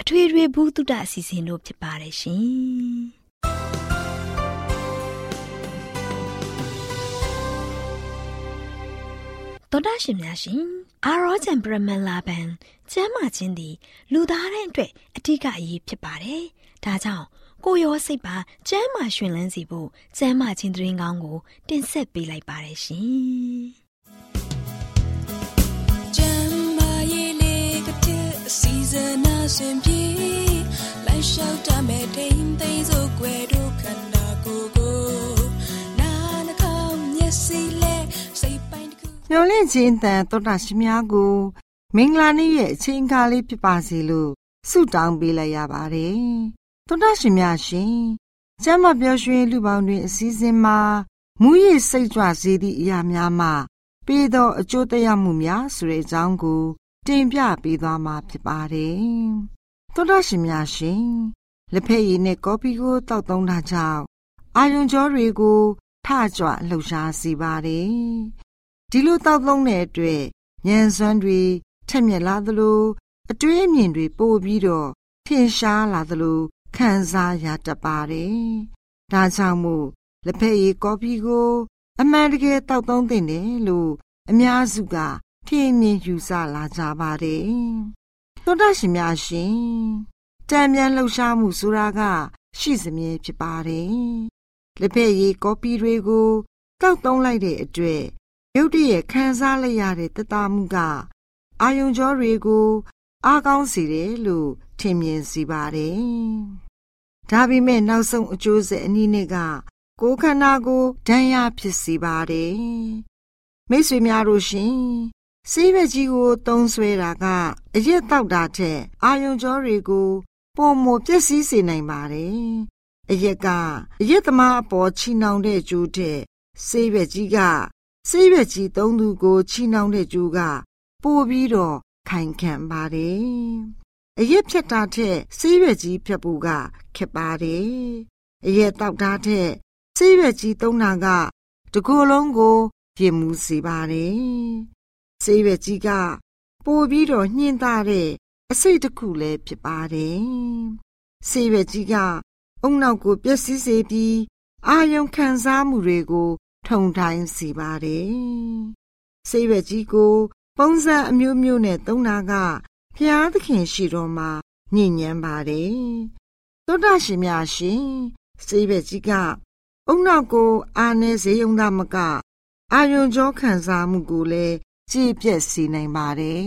အထွေထွေဘုဒ္ဓအစီအစဉ်တို့ဖြစ်ပါတယ်ရှင်တော်တာရှင်များရှင်အာရောဂျန်ပရမန်လာဘန်ကျမ်းမာခြင်းသည်လူသားတိုင်းအတွက်အထူးအရေးဖြစ်ပါတယ်။ဒါကြောင့်ကိုရောစိတ်ပါကျမ်းမာရှင်လန်းစီဖို့ကျမ်းမာခြင်းတရင်ကောင်းကို တင်ဆက်ပေးလိုက်ပါတယ်ရှင်။ စေနာစင်ပြေလိုက်လျှောက်တမဲ့ထိန်သိမ်းစို့ွယ်တို့ခန္ဓာကိုယ်ကိုနာနှကောင်းမျက်စိလဲစိတ်ပိုင်းတစ်ခုမျောလင့်ခြင်းတန်တောတာရှင်များကိုမင်္ဂလာနေ့ရဲ့အချိန်အခါလေးဖြစ်ပါစေလို့ဆုတောင်းပေးလိုက်ရပါတယ်တောတာရှင်များရှင်ကျမ်းမပြောရွှင်လူပေါင်းတွင်အစည်းအဝေးမှာမူရည်စိတ်ကြွစေသည့်အရာများမှပေးသောအကျိုးတရားမှုများဆိုတဲ့အကြောင်းကို တင်ပြပေးသွားမှာဖြစ်ပါတယ်။သောတာရှင်များရှင်လက်ဖက်ရည်နဲ့ကော်ဖီကိုတောက်သုံးတာကြောင့်အာယွန်ကြောတွေကိုထကြွလှုပ်ရှားစေပါတယ်။ဒီလိုတောက်သုံးတဲ့အတွက်ဉာဏ်စွမ်းတွေထက်မြက်လာသလိုအတွေးအမြင်တွေပိုပြီးတော့ထင်ရှားလာသလိုခံစားရတတ်ပါတယ်။ဒါကြောင့်မို့လက်ဖက်ရည်ကော်ဖီကို အမှန်တကယ်တောက်သုံးသင့်တယ်လို့အများစုက ထင်းမြင်ယူဆလာကြပါတယ်။သောတာရှင်များရှင်တံမြန်လှုပ်ရှားမှုဆိုတာက ရှိစမြဲဖြစ်ပါတယ်။လက်ဖက်ရည်ကော်ပီတွေကိုတောက်သုံးလိုက်တဲ့အတွက်ရုတ်တရက်ခံစားလိုက်ရတဲ့တသားမှုက အာယုံကြောတွေကို အားကောင်းစေတယ်လို့ထင်မြင်စီပါတယ်။ဒါပေမဲ့နောက်ဆုံးအကျိုးဆက်အနည်းနဲ့ကကိုယ်ခန္ဓာကိုဒဏ်ရာဖြစ်စေပါတယ်။မိတ်ဆွေများတို့ရှင် ဆေးရွက်ကြီးကိုသုံးဆွဲတာကအရက်တောက်တာထက်အာယုံကြောတွေကိုပုံမပျက်စီးစေနိုင်ပါတယ်။အရက်ကအရက်သမားအပေါ်ချီနှောင်တဲ့ကျိုးတဲ့ဆေးရွက်ကြီးကဆေးရွက်ကြီးသုံးသူကိုချီနှောင်တဲ့ကျိုးကပိုပြီးတော့ခိုင်ခံပါတယ်။အရက်ဖြတ်တာထက်ဆေးရွက်ကြီးဖြတ်ဖို့ကခက်ပါတယ်။အရက်တောက်တာထက်ဆေးရွက်ကြီးသုံးတာကတကိုယ်လုံးကိုပြင်မှုစေပါတယ် ဆေးရွက်ကြီးကပိုပြီးတော့ညှင်းသားတဲ့အစိတ်တစ်ခုလည်းဖြစ်ပါတယ်။ဆေးရွက်ကြီးကအုံနောက်ကိုပျက်စီးစေပြီးအာယုံခံစားမှုတွေကို ထုံထိုင်းစေပါတယ်။ဆေးရွက်ကြီးကို ပုံစံအမျိုးမျိုးနဲ့သုံးတာကဖျားသခင်ရှိတော်မှာညဉ့်ညမ်းပါတယ်။သောတာရှင်များရှင်ဆေးရွက်ကြီးကအုံနောက်ကို အာနေစေယုံသားမကအာယုံကြောခံစားမှုကိုလည်း ကြည်ပြက်စေနိုင်ပါတယ်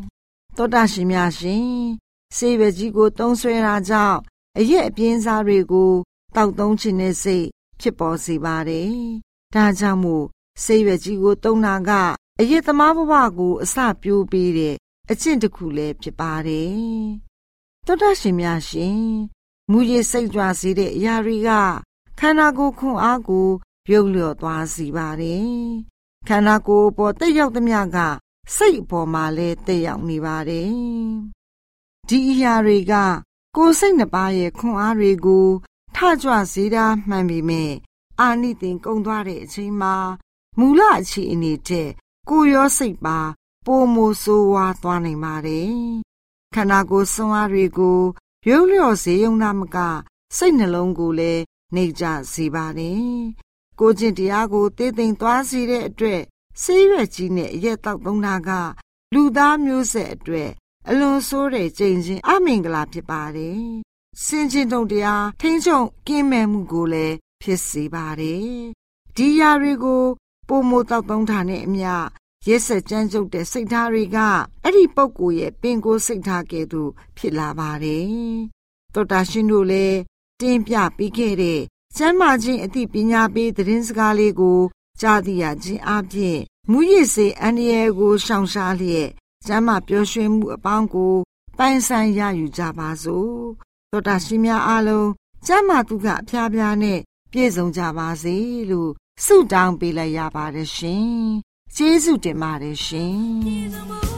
။သောတာရှင်များရှင်ဆေးရွက်ကြီးကိုသုံးဆွဲတာကြောင့်အရက်အပြင်းစားတွေကိုတောက်သုံးခြင်းနဲ့စိတ်ဖြစ်ပေါ်စေပါတယ်။ဒါကြောင့်မို့ဆေးရွက်ကြီးကိုသုံးတာကအရက်သမားဘဝကိုအစပြိုးပေးတဲ့အကျင့်တစ်ခုလည်းဖြစ်ပါတယ်။သောတာရှင်များရှင်မူရည်စိတ်ကြွစေတဲ့အရာတွေကခန္ဓာကိုယ်ခွန်အားကိုပြုတ်လျော့သွားစေပါတယ် ခန္ဓာကိုယ်ပေါ်တက်ရောက်သမျှကစိတ်အပေါ်မှာလည်းတက်ရောက်နေပါတယ်။ဒီအရာတွေက ကိုယ်စိတ်နှစ်ပါးရဲ့ခွန်အားတွေကိုထကြွစေတာမှန်ပေမဲ့အာနိသင်ကုံသွားတဲ့အချိန်မှာမူလအခြေအနေတဲ့ကိုရောစိတ်ပါပိုမိုဆိုးဝါးသွားနိုင်ပါတယ်။ခန္ဓာကိုယ်ဆွမ်းအားတွေကိုရုပ်လျော့စေုံနာမက စိတ်နှလုံးကိုလည်းနှိပ်ကြစေပါတယ် ကိုကျင့်တရားကိုတည်သိမ်သွားစေတဲ့အတွက်ဆေးရွက်ကြီးနဲ့အရက်တောက်သုံးတာက လူသားမျိုးဆက်အတွက်အလွန်ဆိုးတဲ့ကြိမ်ချင်းအမင်္ဂလာဖြစ်ပါတယ်။စင်ချင်းတုံတရားထိမ့်ချုပ်ကင်းမဲ့မှုကိုလည်းဖြစ်စေပါတယ်။ဒီຢာတွေကိုပုံမတောက်သုံးထားတဲ့အမျှရက်ဆက်ကြမ်းကြုတ်တဲ့စိတ်ထားတွေကအဲ့ဒီပုံကိုရဲ့ပင်ကိုစိတ်ထားကဲ့သို့ဖြစ်လာပါတယ်။သောတာရှင်တို့လည်းတင်းပြပြီးခဲ့တဲ့ ကျမ်းမာခြင်းအသိပညာပေးသတင်းစကားလေးကို ကြားသိရခြင်းအပြင်မူရစ်စေအန္တရာယ်ကိုရှောင်ရှားလျက်ကျမ်းမာပျော်ရွှင်မှုအပေါင်းကို ပိုင်ဆိုင်ရယူကြပါစို့သောတာရှင်များအားလုံးကျမ်းမာသူကအဖျားဖျားနဲ့ပြည့်စုံကြပါစေလို့ဆုတောင်းပေးလိုက်ရပါတယ်ရှင်ကျေးဇူးတင်ပါတယ်ရှင်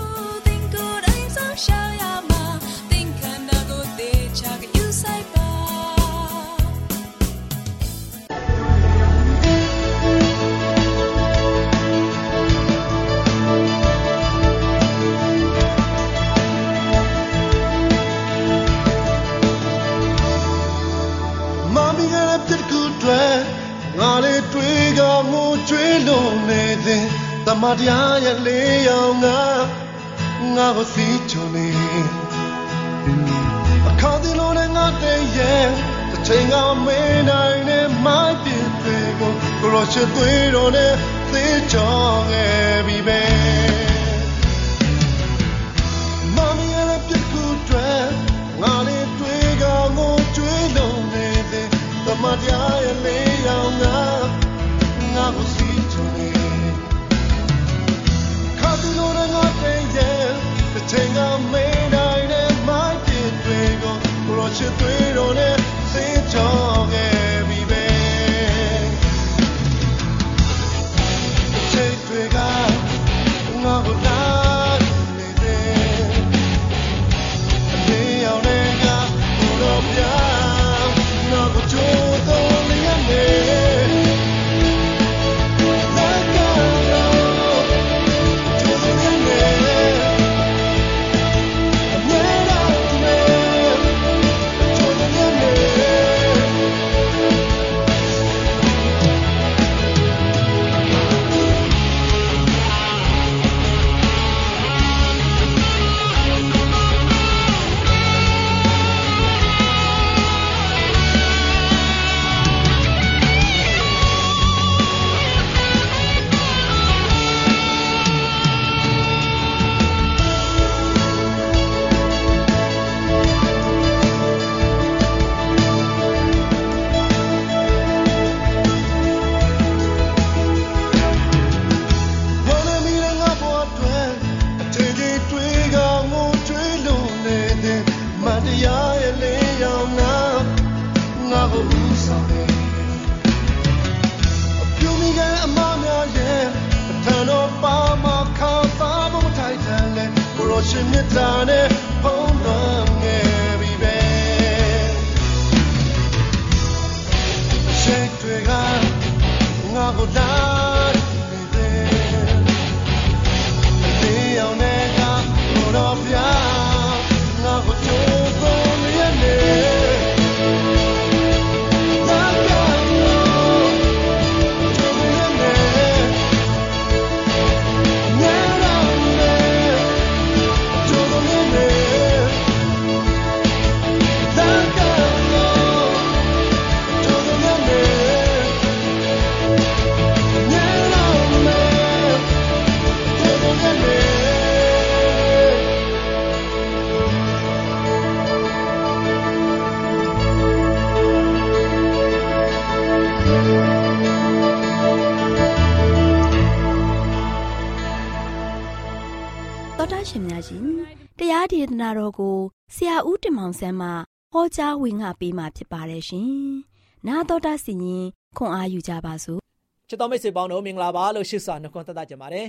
တရားဒေသနာတော်ကိုဆရာဦးတင်မောင်ဆန်းမှဟောကြားဝင်ငါပေးมาဖြစ်ပါတယ်ရှင်။နာတော်တာစီရင်ခွန်အားယူကြပါစို့ချစ်တော်မိတ်ဆွေပေါင်းတို့မင်္ဂလာပါလို့ရှိစွာနှုတ်ခွန်းသက်သကြပါတယ်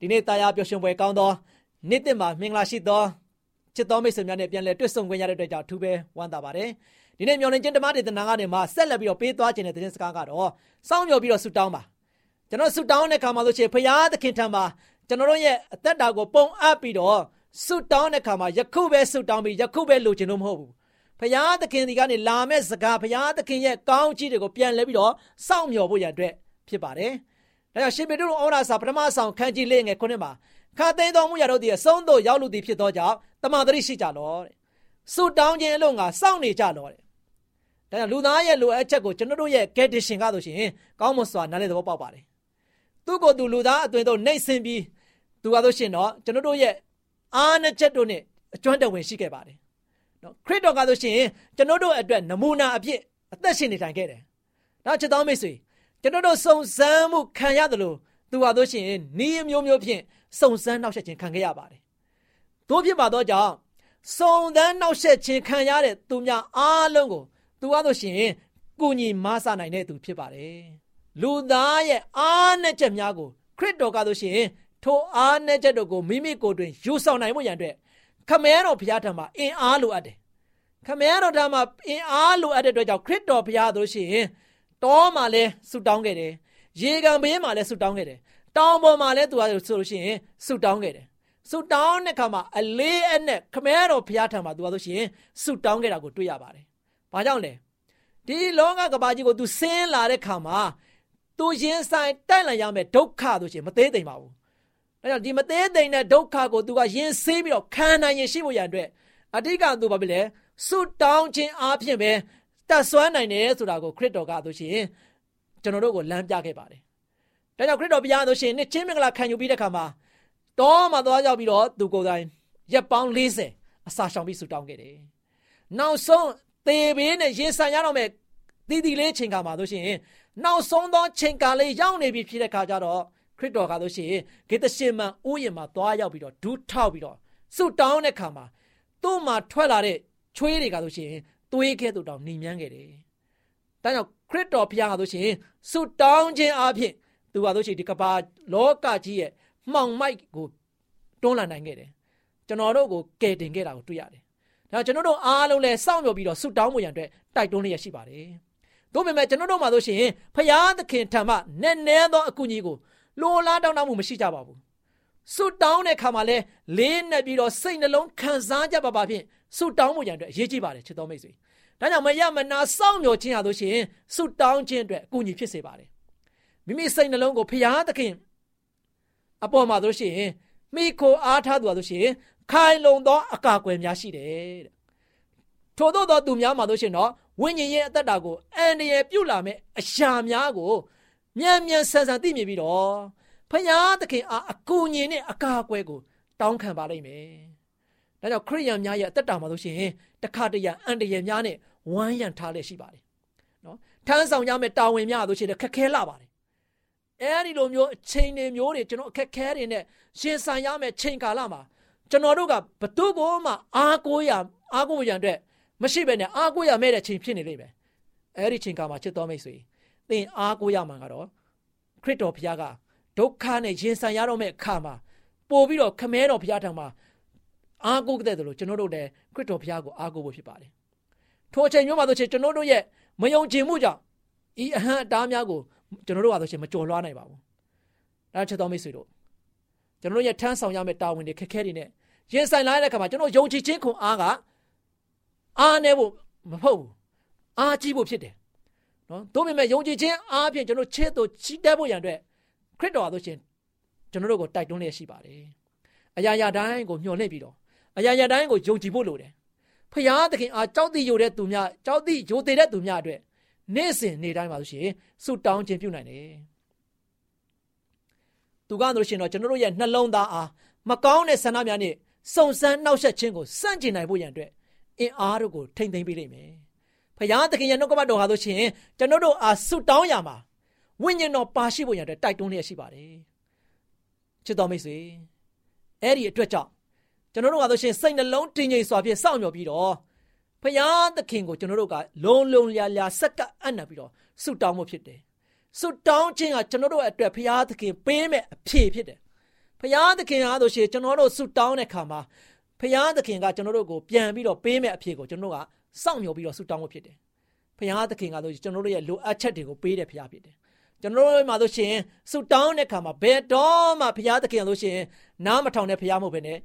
ဒီနေ့တရားပျော်ရွှင်ပွဲကောင်းသောနေ့တစ်မှာမင်္ဂလာရှိသောချစ်တော်မိတ်ဆွေများနဲ့ပြန်လည်တွေ့ဆုံခွင့်ရတဲ့အတွက်ကြောင့်အထူးပဲဝမ်းသာပါတယ်ဒီနေ့မျော်လင့်ခြင်းဓမ္မဒေသနာကနေမှဆက်လက်ပြီးတော့ပေးသွားခြင်းတဲ့သတင်းစကားကတော့စောင့်မျှော်ပြီးတော့ဆုတောင်းပါကျွန်တော်ဆုတောင်းတဲ့ခါမှာဆိုရှင်ဖရာသခင်ထံမှာကျွန်တော်တို့ရဲ့အသက်တာကိုပုံအပ်ပြီးတော့ ဆုတောင်းတဲ့ခါမှာယခုပဲဆုတောင်းပြီးယခုပဲလိုချင်လို့မဟုတ်ဘူးဖရာသခင်ဒီကနေလာမဲ့စကားဖရာသခင်ရဲ့ကောင်းချီးတွေကိုပြန်လဲပြီးတော့စောင့်မျှော်ဖို့ရန်အတွက်ဖြစ်ပါတယ်။ဒါကြောင့်ရှင်ပေတုဩဝါဒစာပထမဆောင်ခန်းကြီးလေးငယ်ခုနှစ်မှာခါသိမ်းတော်မူရတော့ဒီအဆုံးသို့ရောက်လူသည်ဖြစ်သောကြောင့်တမန်တော်ရှိကြလောတဲ့ဆုတောင်းခြင်းအလို့ငါစောင့်နေကြလောတဲ့ဒါကြောင့်လူသားရဲ့လိုအပ်ချက်ကိုကျွန်တော်တို့ရဲ့ condition ကဆိုရှင်ကောင်းမွန်စွာနားလည်သဘောပေါက်ပါတယ်သူ့ကိုယ်သူလူသားအသွင်တို့နှိမ့်ဆင်းပြီးသူကဆိုရှင်တော့ကျွန်တော်တို့ရဲ့ အားနချက်တို့နဲ့အကျွမ်းတဝင်ရှိခဲ့ပါတယ်နော်ခရစ်တော်ကဆိုရှင်ကျွန်တော်တို့အတွက်နမူနာအဖြစ်အသက်ရှင်နေထိုင်ခဲ့တယ်နောက်ချစ်တော်မိတ်ဆွေကျွန်တော်တို့စုံစမ်းမှုခံရတယ်လို့သူဟာဆိုရှင်နီးမျိုးမျိုးဖြင့်စုံစမ်းနှောက်ယှက်ခြင်းခံခဲ့ရပါတယ်တို့ဖြစ်ပါတော့ကြောင့်စုံစမ်းနှောက်ယှက်ခြင်းခံရတဲ့သူများအားလုံးကိုသူဟာဆိုရှင်ကုညီမဆနိုင်တဲ့သူဖြစ်ပါတယ်လူသားရဲ့အားနဲ့ချက်များကိုခရစ်တော်ကဆိုရှင် ထိုအားနဲ့ချက်တို့ကိုမိမိကိုယ်တွင်ယူဆောင်နိုင်ဖို့ရန်အတွက်ခမဲတော်ဘုရားထံမှာအင်အားလိုအပ်တယ်ခမဲတော်ထံမှာအင်အားလိုအပ်တဲ့အတွက်ကြောင့်ခရစ်တော်ဘုရားဆိုရှင်တောမှာလဲဆူတောင်းခဲ့တယ်ရေကန်ဘေးမှာလဲဆူတောင်းခဲ့တယ်တောင်ပေါ်မှာလဲသူကဆိုလို့ရှိရင်ဆူတောင်းခဲ့တယ်ဆူတောင်းတဲ့ခါမှာအလေးအနက်ခမဲတော်ဘုရားထံမှာသူကဆိုရှင်ဆူတောင်းခဲ့တာကိုတွေ့ရပါတယ်။ဘာကြောင့်လဲဒီလောကကဘာကြီးကို तू ဆင်းလာတဲ့ခါမှာ तू ရင်ဆိုင်တိုက်လာရမယ်ဒုက္ခဆိုရှင်မသေးသိမ့်ပါဘူး။ ဒါကြောင့်ဒီမသေးသိမ့်တဲ့ဒုက္ခကို तू ကရင်ဆေးပြီးတော့ခံနိုင်ရင်ရှိဖို့ရန်အတွက်အတိတ်က तू ဘာဖြစ်လဲဆူတောင်းခြင်းအပြင်ပဲတတ်ဆွမ်းနိုင်တယ်ဆိုတာကိုခရစ်တော်ကဆိုရှင်ကျွန်တော်တို့ကိုလမ်းပြခဲ့ပါတယ်။ဒါကြောင့်ခရစ်တော်ဘုရားဆိုရှင်နှစ်ချင်းမင်္ဂလာခံယူပြီးတဲ့ခါမှာတောမှာသွားရောက်ပြီးတော့သူကိုယ်တိုင်ရက်ပေါင်း40အစာရှောင်ပြီးဆူတောင်းခဲ့တယ်။နောက်ဆုံးသေဘေးနဲ့ရင်ဆိုင်ရတော့မဲ့တည်တည်လေးချိန်ခါမှာဆိုရှင်နောက်ဆုံးသောချိန်ကာလေးရောက်နေပြီဖြစ်တဲ့ခါကျတော့ ခရစ်တော်ကဆိုရှင်ဂေသရှင်မန်ဥယျာဉ်မှာသွားရောက်ပြီးတော့ဒူးထောက်ပြီးတော့ဆူတောင်းတဲ့ခါမှာသူ့မှာထွက်လာတဲ့ချွေးတွေကဆိုရှင်သွေးကဲ့သို့တောင်နှိမ်မြန်းခဲ့တယ်။ဒါကြောင့်ခရစ်တော်ဘုရားကဆိုရှင်ဆူတောင်းခြင်းအပြင်သူကဆိုရှင်ဒီကဘာလောကကြီးရဲ့မှောင်မိုက်ကိုတွန်းလှန်နိုင်ခဲ့တယ်။ကျွန်တော်တို့ကိုကယ်တင်ခဲ့တာကိုတွေ့ရတယ်။ဒါကျွန်တော်တို့အားလုံးလည်းစောင့်မျှော်ပြီးတော့ဆူတောင်းမှုရန်အတွက်တိုက်တွန်းလျက်ရှိပါတယ်။တို့ပေမဲ့ကျွန်တော်တို့မှာဆိုရှင်ဖရာသခင်ထံမှနည်းနည်းသောအကူအညီကို လိုလားတောင်းတမှုမရှိကြပါဘူး။ဆူတောင်းတဲ့ခါမှာလဲလေးနဲ့ပြီးတော့စိတ်နှလုံးခံစားကြပါပါဖြင့်ဆူတောင်းမှုရန်အတွက်အရေးကြီးပါတယ်ချစ်တော်မိတ်ဆွေ။ဒါကြောင့်မရမနာစောင့်မျှော်ခြင်းဟာဆိုရှင်ဆူတောင်းခြင်းအတွက်အကူအညီဖြစ်စေပါတယ်။မိမိစိတ်နှလုံးကိုဖရာသခင်အပေါ်မှာဆိုရှင်မိခိုအားထားသူဟာဆိုရှင်ခိုင်လုံသောအကာအကွယ်များရှိတယ်တဲ့ထို့သောသောသူများမှာဆိုရှင်တော့ဝိညာဉ်ရဲ့အသက်တာကိုအန္တရာယ်ပြုလာမဲ့အရာများကို မြန်မြန်ဆန်ဆန်သိမြင်ပြီးတော့ဖယားသခင်အားအကူအညီနဲ့အကာအကွယ်ကိုတောင်းခံပါလိမ့်မယ်။ဒါကြောင့်ခရိယန်များရဲ့အသက်တာမှာဆိုရှင်တခါတရံအန္တရာယ်များနဲ့ဝမ်းရံထားလက်ရှိပါတယ်။နော်ထမ်းဆောင်ကြမဲ့တာဝန်များဆိုရှင်ခက်ခဲလာပါတယ်အဲဒီလိုမျိုးအချိန်တွေမျိုးတွေကျွန်တော်အခက်ခဲတွေနဲ့ရှင်ဆိုင်ရမယ်ချိန်ကာလမှာကျွန်တော်တို့ကဘသူ့ကိုမှအားကိုးရအားကိုးရန်အတွက်မရှိဘဲနဲ့အားကိုးရမဲ့တဲ့ချိန်ဖြစ်နေလိမ့်မယ်အဲ့ဒီချိန်ကာမှာချစ်တော်မိတ်ဆွေ သင်အားကိုးရမှာကတော့ခရစ်တော်ဘုရားကဒုက္ခနဲ့ရင်ဆိုင်ရတော့မဲ့အခါမှာပို့ပြီးတော့ခမဲတော်ဘုရားထံမှာအားကိုးတဲ့လို့ကျွန်တော်တို့လည်းခရစ်တော်ဘုရားကိုအားကိုးဖို့ဖြစ်ပါတယ်ထိုအချိန်မျိုးမှာဆိုချင်ကျွန်တော်တို့ရဲ့မယုံကြည်မှုကြောင့်ဤအဟံအတားများကိုကျွန်တော်တို့ဟာဆိုရှင်မကြော်လွှားနိုင်ပါဘူး။ဒါချက်တော်မိတ်ဆွေတို့ကျွန်တော်တို့ရဲ့ထမ်းဆောင်ရမယ့်တာဝန်တွေခက်ခဲတွေနဲ့ရင်ဆိုင်လာတဲ့အခါမှာကျွန်တော်ယုံကြည်ခြင်းခွန်အားကအားနေဖို့မဟုတ်ဘူး။အားကြီးဖို့ဖြစ်တယ်။ နော်။ဒါပေမဲ့ယုံကြည်ခြင်းအားဖြင့်ကျွန်တော်ချစ်သူချီးတက်ဖို့ရန်အတွက်ခရစ်တော်ဟာဆိုရှင်ကျွန်တော်တို့ကိုတိုက်တွန်းလျက်ရှိပါတယ်။အရာရာတိုင်းကိုမျှော်လင့်ပြီးတော့အရာရာတိုင်းကိုယုံကြည်ဖို့လိုတယ်။ဖရာသခင်အားကြောက်တိယိုတဲ့သူများကြောက်တိယိုသေးတဲ့သူများအတွက်နေ့စဉ်နေ့တိုင်းပါလို့ရှိရင်ဆုတောင်းခြင်းပြုနိုင်တယ်သူကလို့ရှိရင်တော့ကျွန်တော်တို့ရဲ့နှလုံးသားအားမကောင်းတဲ့ဆန္ဒများနဲ့စုံစမ်းနှောက်ယှက်ခြင်းကိုစန့်ကျင်နိုင်ဖို့ရန်အတွက်အင်အားတို့ကိုထိမ့်သိမ်းပေးလိမ့်မယ် ဖခင်သခင်ရဲ့နှုတ်ကပတ်တော်ဟာလို့ရှိရင်ကျွန်တော်တို့အားဆုတောင်းရမှာဝိညာဉ်တော်ပါရှိဖို့ရန်အတွက်တိုက်တွန်းလျက်ရှိပါတယ်ချစ်တော်မိတ်ဆွေအဲ့ဒီအတွက်ကြောင့်ကျွန်တော်တို့ကဆိုရှင်စိတ်နှလုံးတည်ငြိမ်စွာဖြင့်စောင့်မျှော်ပြီးတော့ဖရာသခင်ကိုကျွန်တော်တို့ကလုံလုံလျာလျာစက္ကအံ့နပ်ပြီးတော့ဆုတောင်းမှုဖြစ်တယ်ဆုတောင်းခြင်းကကျွန်တော်တို့အတွက်ဖရာသခင်ပေးမဲ့အဖြေဖြစ်တယ်ဖရာသခင်အားလို့ရှိရင်ကျွန်တော်တို့ဆုတောင်းတဲ့ခါမှာဖရာသခင်ကကျွန်တော်တို့ကိုပြန်ပြီးတော့ပေးမဲ့အဖြေကိုကျွန်တော်တို့က စောင့်မျှော်ပြီးတော့ဆုတောင်းမှုဖြစ်တယ်ဖရာသခင်ကဆိုကျွန်တော်တို့ရဲ့လိုအပ်ချက်တွေကိုပေးတဲ့ဖရာဖြစ်တယ်ကျွန်တော်တို့မှာဆိုရှင်ဆုတောင်းတဲ့ခါမှာဘယ်တော့မှဘုရားသခင်လို့ရှိရင်နားမထောင်တဲ့ဘုရားမဟုတ်ဘဲနဲ့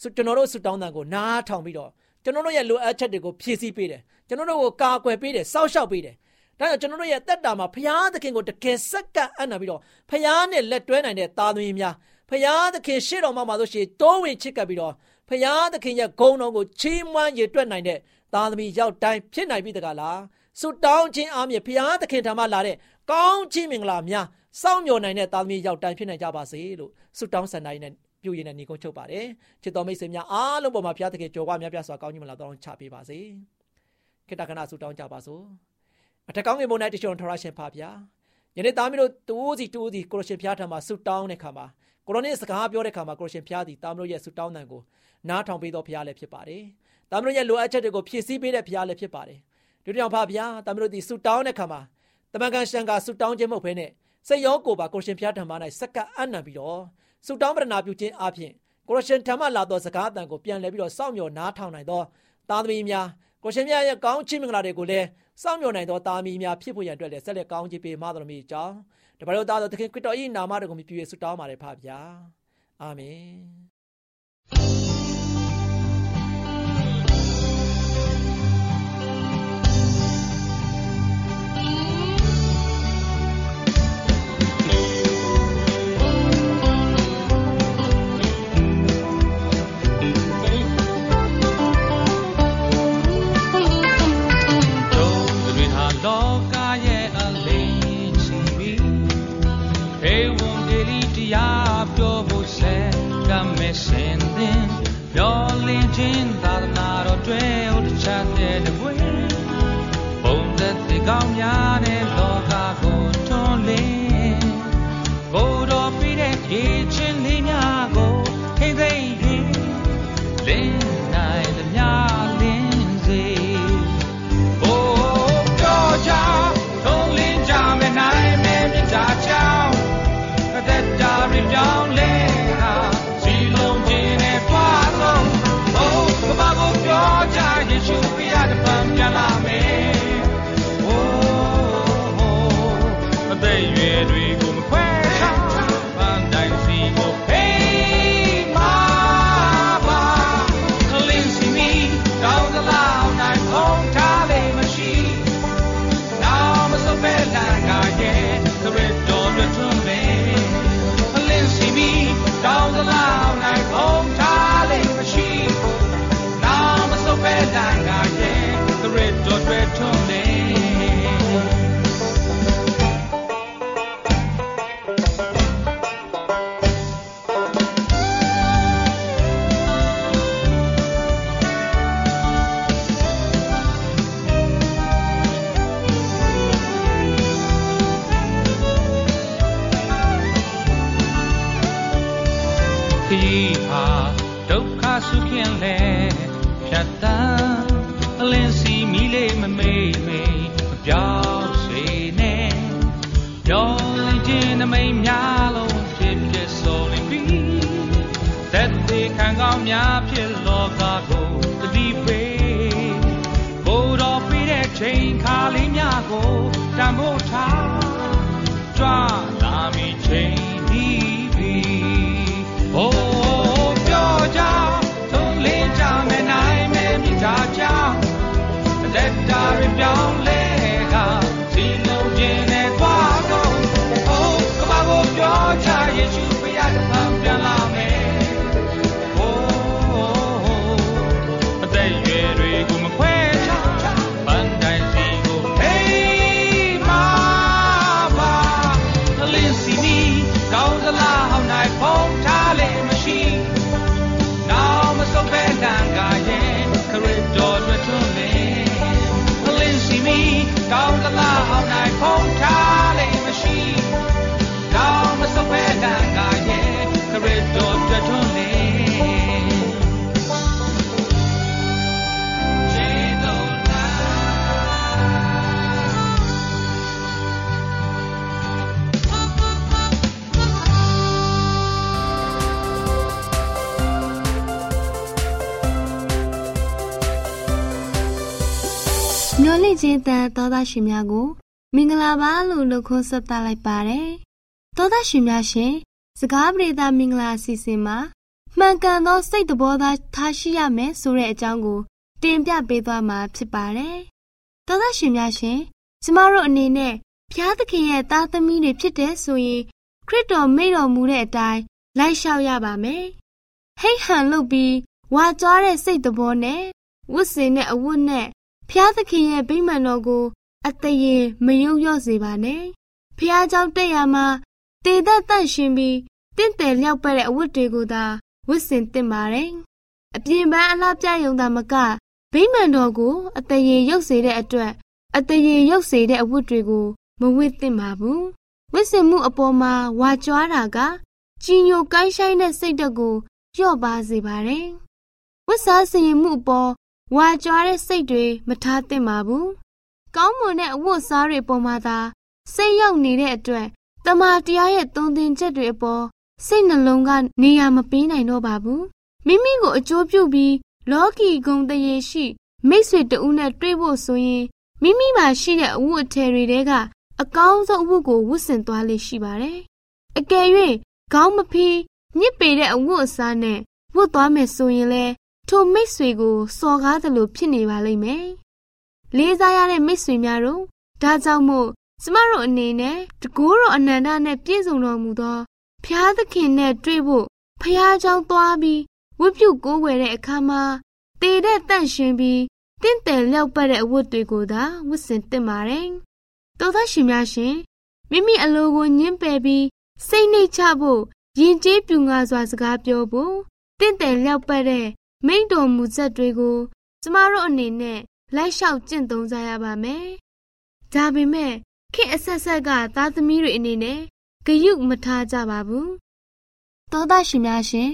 ကျွန်တော်တို့ဆုတောင်းတဲ့ကိုနားထောင်ပြီးတော့ကျွန်တော်တို့ရဲ့လိုအပ်ချက်တွေကိုဖြည့်ဆည်းပေးတယ်ကျွန်တော်တို့ကိုကာကွယ်ပေးတယ်စောင့်ရှောက်ပေးတယ်ဒါကြောင့်ကျွန်တော်တို့ရဲ့တက်တာမှာဖရာသခင်ကိုတကယ်စက္ကန့်အံ့နာပြီးတော့ဖရာနဲ့လက်တွဲနိုင်တဲ့သားသမီးများဖဖရာသခင်ရှေ့တော်မှာမှာဆိုရှင်တိုးဝင်ချစ်ကပ်ပြီးတော့ဖရာသခင်ရဲ့ဂုဏ်တော်ကိုချီးမွမ်းရည်တွက်နိုင်တဲ့ သားသမီးရောက်တိုင်းဖြစ်နိုင်ပြီတကားလားဆုတောင်းခြင်းအားဖြင့်ဖရာသခင်ထံမှလာတဲ့ကောင်းချီးမင်္ဂလာများစောင့်မျှော်နိုင်တဲ့သားသမီးရောက်တိုင်းဖြစ်နိုင်ကြပါစေလို့ဆုတောင်းဆန္ဒရင်းနဲ့ပြုရင်းနဲ့ညီကုန်းချုပ်ပါတယ်ချစ်တော်မိတ်ဆွေများအားလုံးပေါ်မှာဘုရားသခင်ကြော်ဝါများပြစွာကောင်းကြီးမလာတော့ချပေးပါစေခေတ္တကနာဆုတောင်းကြပါစို့အထက်ကောင်းငယ်ဘုံ၌တချို့ထော်ရရှင်ပါဗျာယနေ့သားမီးတို့တူးစီတူးစီကိုရရှင်ဘုရားထံမှာဆုတောင်းတဲ့ခါမှာကိုရိုနီစကားပြောတဲ့ခါမှာကိုရရှင်ဘုရားသည်သားမီးတို့ရဲ့ဆုတောင်းတန်ကိုနားထောင်ပေးတော်ဘုရားလည်းဖြစ်ပါတယ် သားမီးတို့ရဲ့လိုအပ်ချက်တွေကိုဖြည့်ဆည်းပေးတဲ့ဘုရားလည်းဖြစ်ပါတယ်ဒီကြောင့်ဖပါဗျာသားမီးတို့ဒီဆုတောင်းတဲ့ခါမှာတမန်ကန်ရှန်ကဆုတောင်းခြင်းမဟုတ်ဘဲနဲ့စိတ်ရောကိုယ်ပါကိုရရှင်ဘုရားထံမှာ၌စက္ကပ်အံ့နံပြီးတော့ဆုတောင်းပရဏာပြုခြင်းအပြင်ကိုရရှင်ထံမှလာသောစကားအတန်ကိုပြန်လည်ပြီးတော့စောင့်မျှော်နားထောင်နိုင်သောသားသမီးများကိုရှင်မြတ်ရဲ့ကောင်းချီးမင်္ဂလာတွေကိုလည်းစောင့်မျှော်နိုင်သောသားသမီးများဖြစ်ဖို့ရန်အတွက်လည်းဆက်လက်ကောင်းချီးပေးမတော်မူကြောင်းတပါးတို့သားတော်သခင်ခရစ်တော်၏နာမတော်ကိုမြည်ပြည့်ဆုတောင်းပါတယ်ဖပါဗျာအာမင် မျော်လင့်ခြင်းတန်သောသားရှင်များကိုမင်္ဂလာပါလို့နှုတ်ခွန်းဆက်သလိုက်ပါတယ်။သောသားရှင်များရှင်စကားပြေသာမင်္ဂလာအစီအစဉ်မှာမှန်ကန်သောစိတ်တဘောသားထားရှိရမယ်ဆိုတဲ့အကြောင်းကို တင်ပြပေးသွားမှာဖြစ်ပါတယ်။သောသားရှင်များရှင်ကျမတို့အနေနဲ့ဖျားသခင်ရဲ့သားသမီးတွေဖြစ်တဲ့ဆိုရင်ခရစ်တော်မိတော်မူတဲ့အတိုင်းလိုက်လျှောက်ရပါမယ်။ဟိတ်ဟန်လုပ်ပြီးဝါကြွားတဲ့စိတ်တဘောနဲ့ဝတ်စင်တဲ့အဝတ်နဲ့ ဖျားသခင်ရဲ့ဗိမာန်တော်ကို အတရေမယုံရော့စေပါနဲ့။ဖျားเจ้าတက်ရမှာတေသက်တန့်ရှင်ပြီးတင့်တယ်လျောက်ပတ်တဲ့အဝတ်တွေကိုသာဝတ်ဆင်သင့်ပါတယ်။အပြင်ပန်းအလားပြယုံတာမကဗိမာန်တော်ကို အတရေရုပ်စေတဲ့အတွက်အတရေရုပ်စေတဲ့အဝတ်တွေကိုမဝတ်သင့်ပါဘူး။ဝတ်ဆင်မှုအပေါ်မှာဝါကြွားတာကကြီးညိုကိုင်းဆိုင်တဲ့စိတ်ဓာတ်ကိုလျော့ပါစေပါတယ်။ဝတ်စားစင်မှုအပေါ် ဝါကြွားတဲ့စိတ်တွေမထားသင့်ပါဘူး။ကောင်းမွန်တဲ့အဝတ်စားတွေပေါ်မှာသာစိတ်ရောက်နေတဲ့အတွက်တမာတရားရဲ့သုံးသင်ချက်တွေအပေါ်စိတ်နှလုံးကနေရာမပေးနိုင်တော့ပါဘူးမိမိကိုအကျိုးပြုပြီးလောကီဂုံတရေရှိ မိတ်ဆွေတဦးနဲ့တွေ့ဖို့ဆိုရင်မိမိမှာရှိတဲ့အဝတ်အထည်တွေထဲကအကောင်းဆုံးအဝတ်ကိုဝတ်ဆင်သွားလေရှိပါတယ်။အကယ်၍ခေါင်းမဖီးညစ်ပေတဲ့အဝတ်အစားနဲ့ဝတ်သွားမယ်ဆိုရင်လဲ ထိုမိတ်ဆွေကိုစော်ကားသလိုဖြစ်နေပါလိမ့်မယ်။လေးစားရတဲ့မိတ်ဆွေများတို့ဒါကြောင့်မို့ကျမတို့အနေနဲ့တကူတော်အနန္တနဲ့ပြည့်စုံတော်မူသောဖျားသခင်နဲ့တွေ့ဖို့ဖျားเจ้าသွားပြီးဝတ်ပြုကိုးကွယ်တဲ့အခါမှာတည်တဲ့တန့်ရှင်ပြီးတင့်တယ်လျောက်ပတ်တဲ့အဝတ်တွေကိုသာဝတ်ဆင်သင့်ပါတယ်။တောသားရှင်များရှင်မိမိအလိုကိုညှင်းပယ်ပြီးစိတ်နှိတ်ချဖို့ယဉ်ကျေးပြူငါစွာစကားပြောဖို့တင့်တယ်လျောက်ပတ်တဲ့ မိန့်တော်မူချက်တွေကိုကျမတို့အနေနဲ့လိုက်လျှောက်ကျင့်သုံးကြရပါမယ်။ဒါပေမဲ့ခေအဆက်ဆက်ကသားသမီးတွေအနေနဲ့ဂယုမထားကြပါဘူးသောသားရှင်များရှင်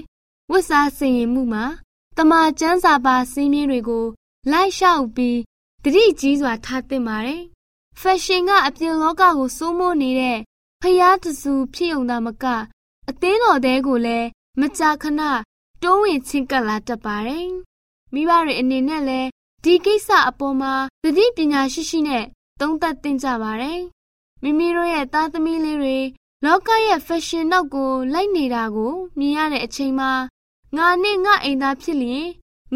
ဝတ်စားစင်ရင်မှုမှာတမာကျမ်းစာပါစည်းမျဉ်းတွေကို လိုက်လျှောက်ပြီးတတိကြီးစွာထားသင့်ပါတယ်ဖက်ရှင်ကအပြင်လောကကိုစိုးမိုးနေတဲ့ဖျားတစုဖြစ်ုံသာမကအသင်းတော်တဲကိုလည်းမကြာခဏ တွန်းဝင်ချင်းကပ်လာတတ်ပါတယ်မိဘတွေအနေနဲ့လည်းဒီကိစ္စအပေါ်မှာသတိပညာရှိရှိနဲ့သုံးသပ်သင့်ကြပါတယ်။မိမိတို့ရဲ့သားသမီးလေးတွေလောကရဲ့ဖက်ရှင်နောက်ကိုလိုက်နေတာကိုမြင်ရတဲ့အချိန်မှာငါနဲ့ငါအိမ်သားဖြစ်လျင်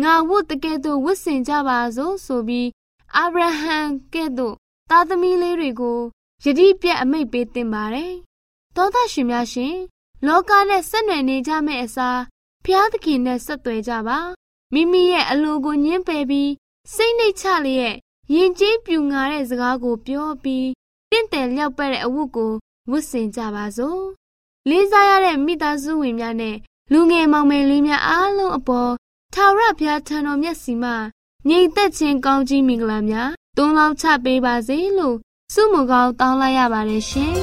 ငါဝတ်တကယ်တော့ဝတ်ဆင်ကြပါစို့ဆိုပြီးအာဗြဟံကဲ့သို့သားသမီးလေးတွေကိုယတိပြတ်အမိတ်ပေးတင်ပါတယ်။သောသားရှင်များရှင် လောကနဲ့ဆက်နွယ်နေကြမယ့်အစား ဖျားသခင်နဲ့ဆက်သွယ်ကြပါမိမိရဲ့အလိုကိုညှင်းပယ်ပြီးစိတ်နှိတ်ချလျက်ရင်ကျေးပြူငါတဲ့စကားကိုပြောပြီးတင့်တယ်လျောက်ပတ်တဲ့အဝတ်ကိုဝတ်ဆင်ကြပါစို့လေးစားရတဲ့မိသားစုဝင်များနဲ့လူငယ်မောင်မယ်လေးများအားလုံးအပေါ်ထာဝရဘုရားထံတော်မျက်စီမှာငြိမ်သက်ခြင်းကောင်းကြီးမင်္ဂလာများတွန်းလောင်းချပေးပါစေလို့ဆုမကောင်းတောင်းလိုက်ရပါတယ်ရှင်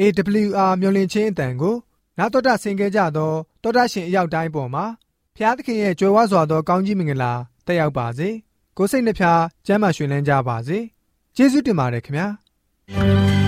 AWR မျော်လင့်ခြင်းအတန်ကိုနာတော်တာဆင် गे ကြတော့တောတာရှင်အရောက်တိုင်းပေါ်မှာဖျားသခင်ရဲ့ကြွယ်ဝစွာသောကောင်းကြီးမင်္ဂလာတက်ရောက်ပါစေကိုစိတ်နှဖျားစမ်းမွှေလန်းကြပါစေကျေးဇူးတင်ပါတယ်ခင်ဗျာ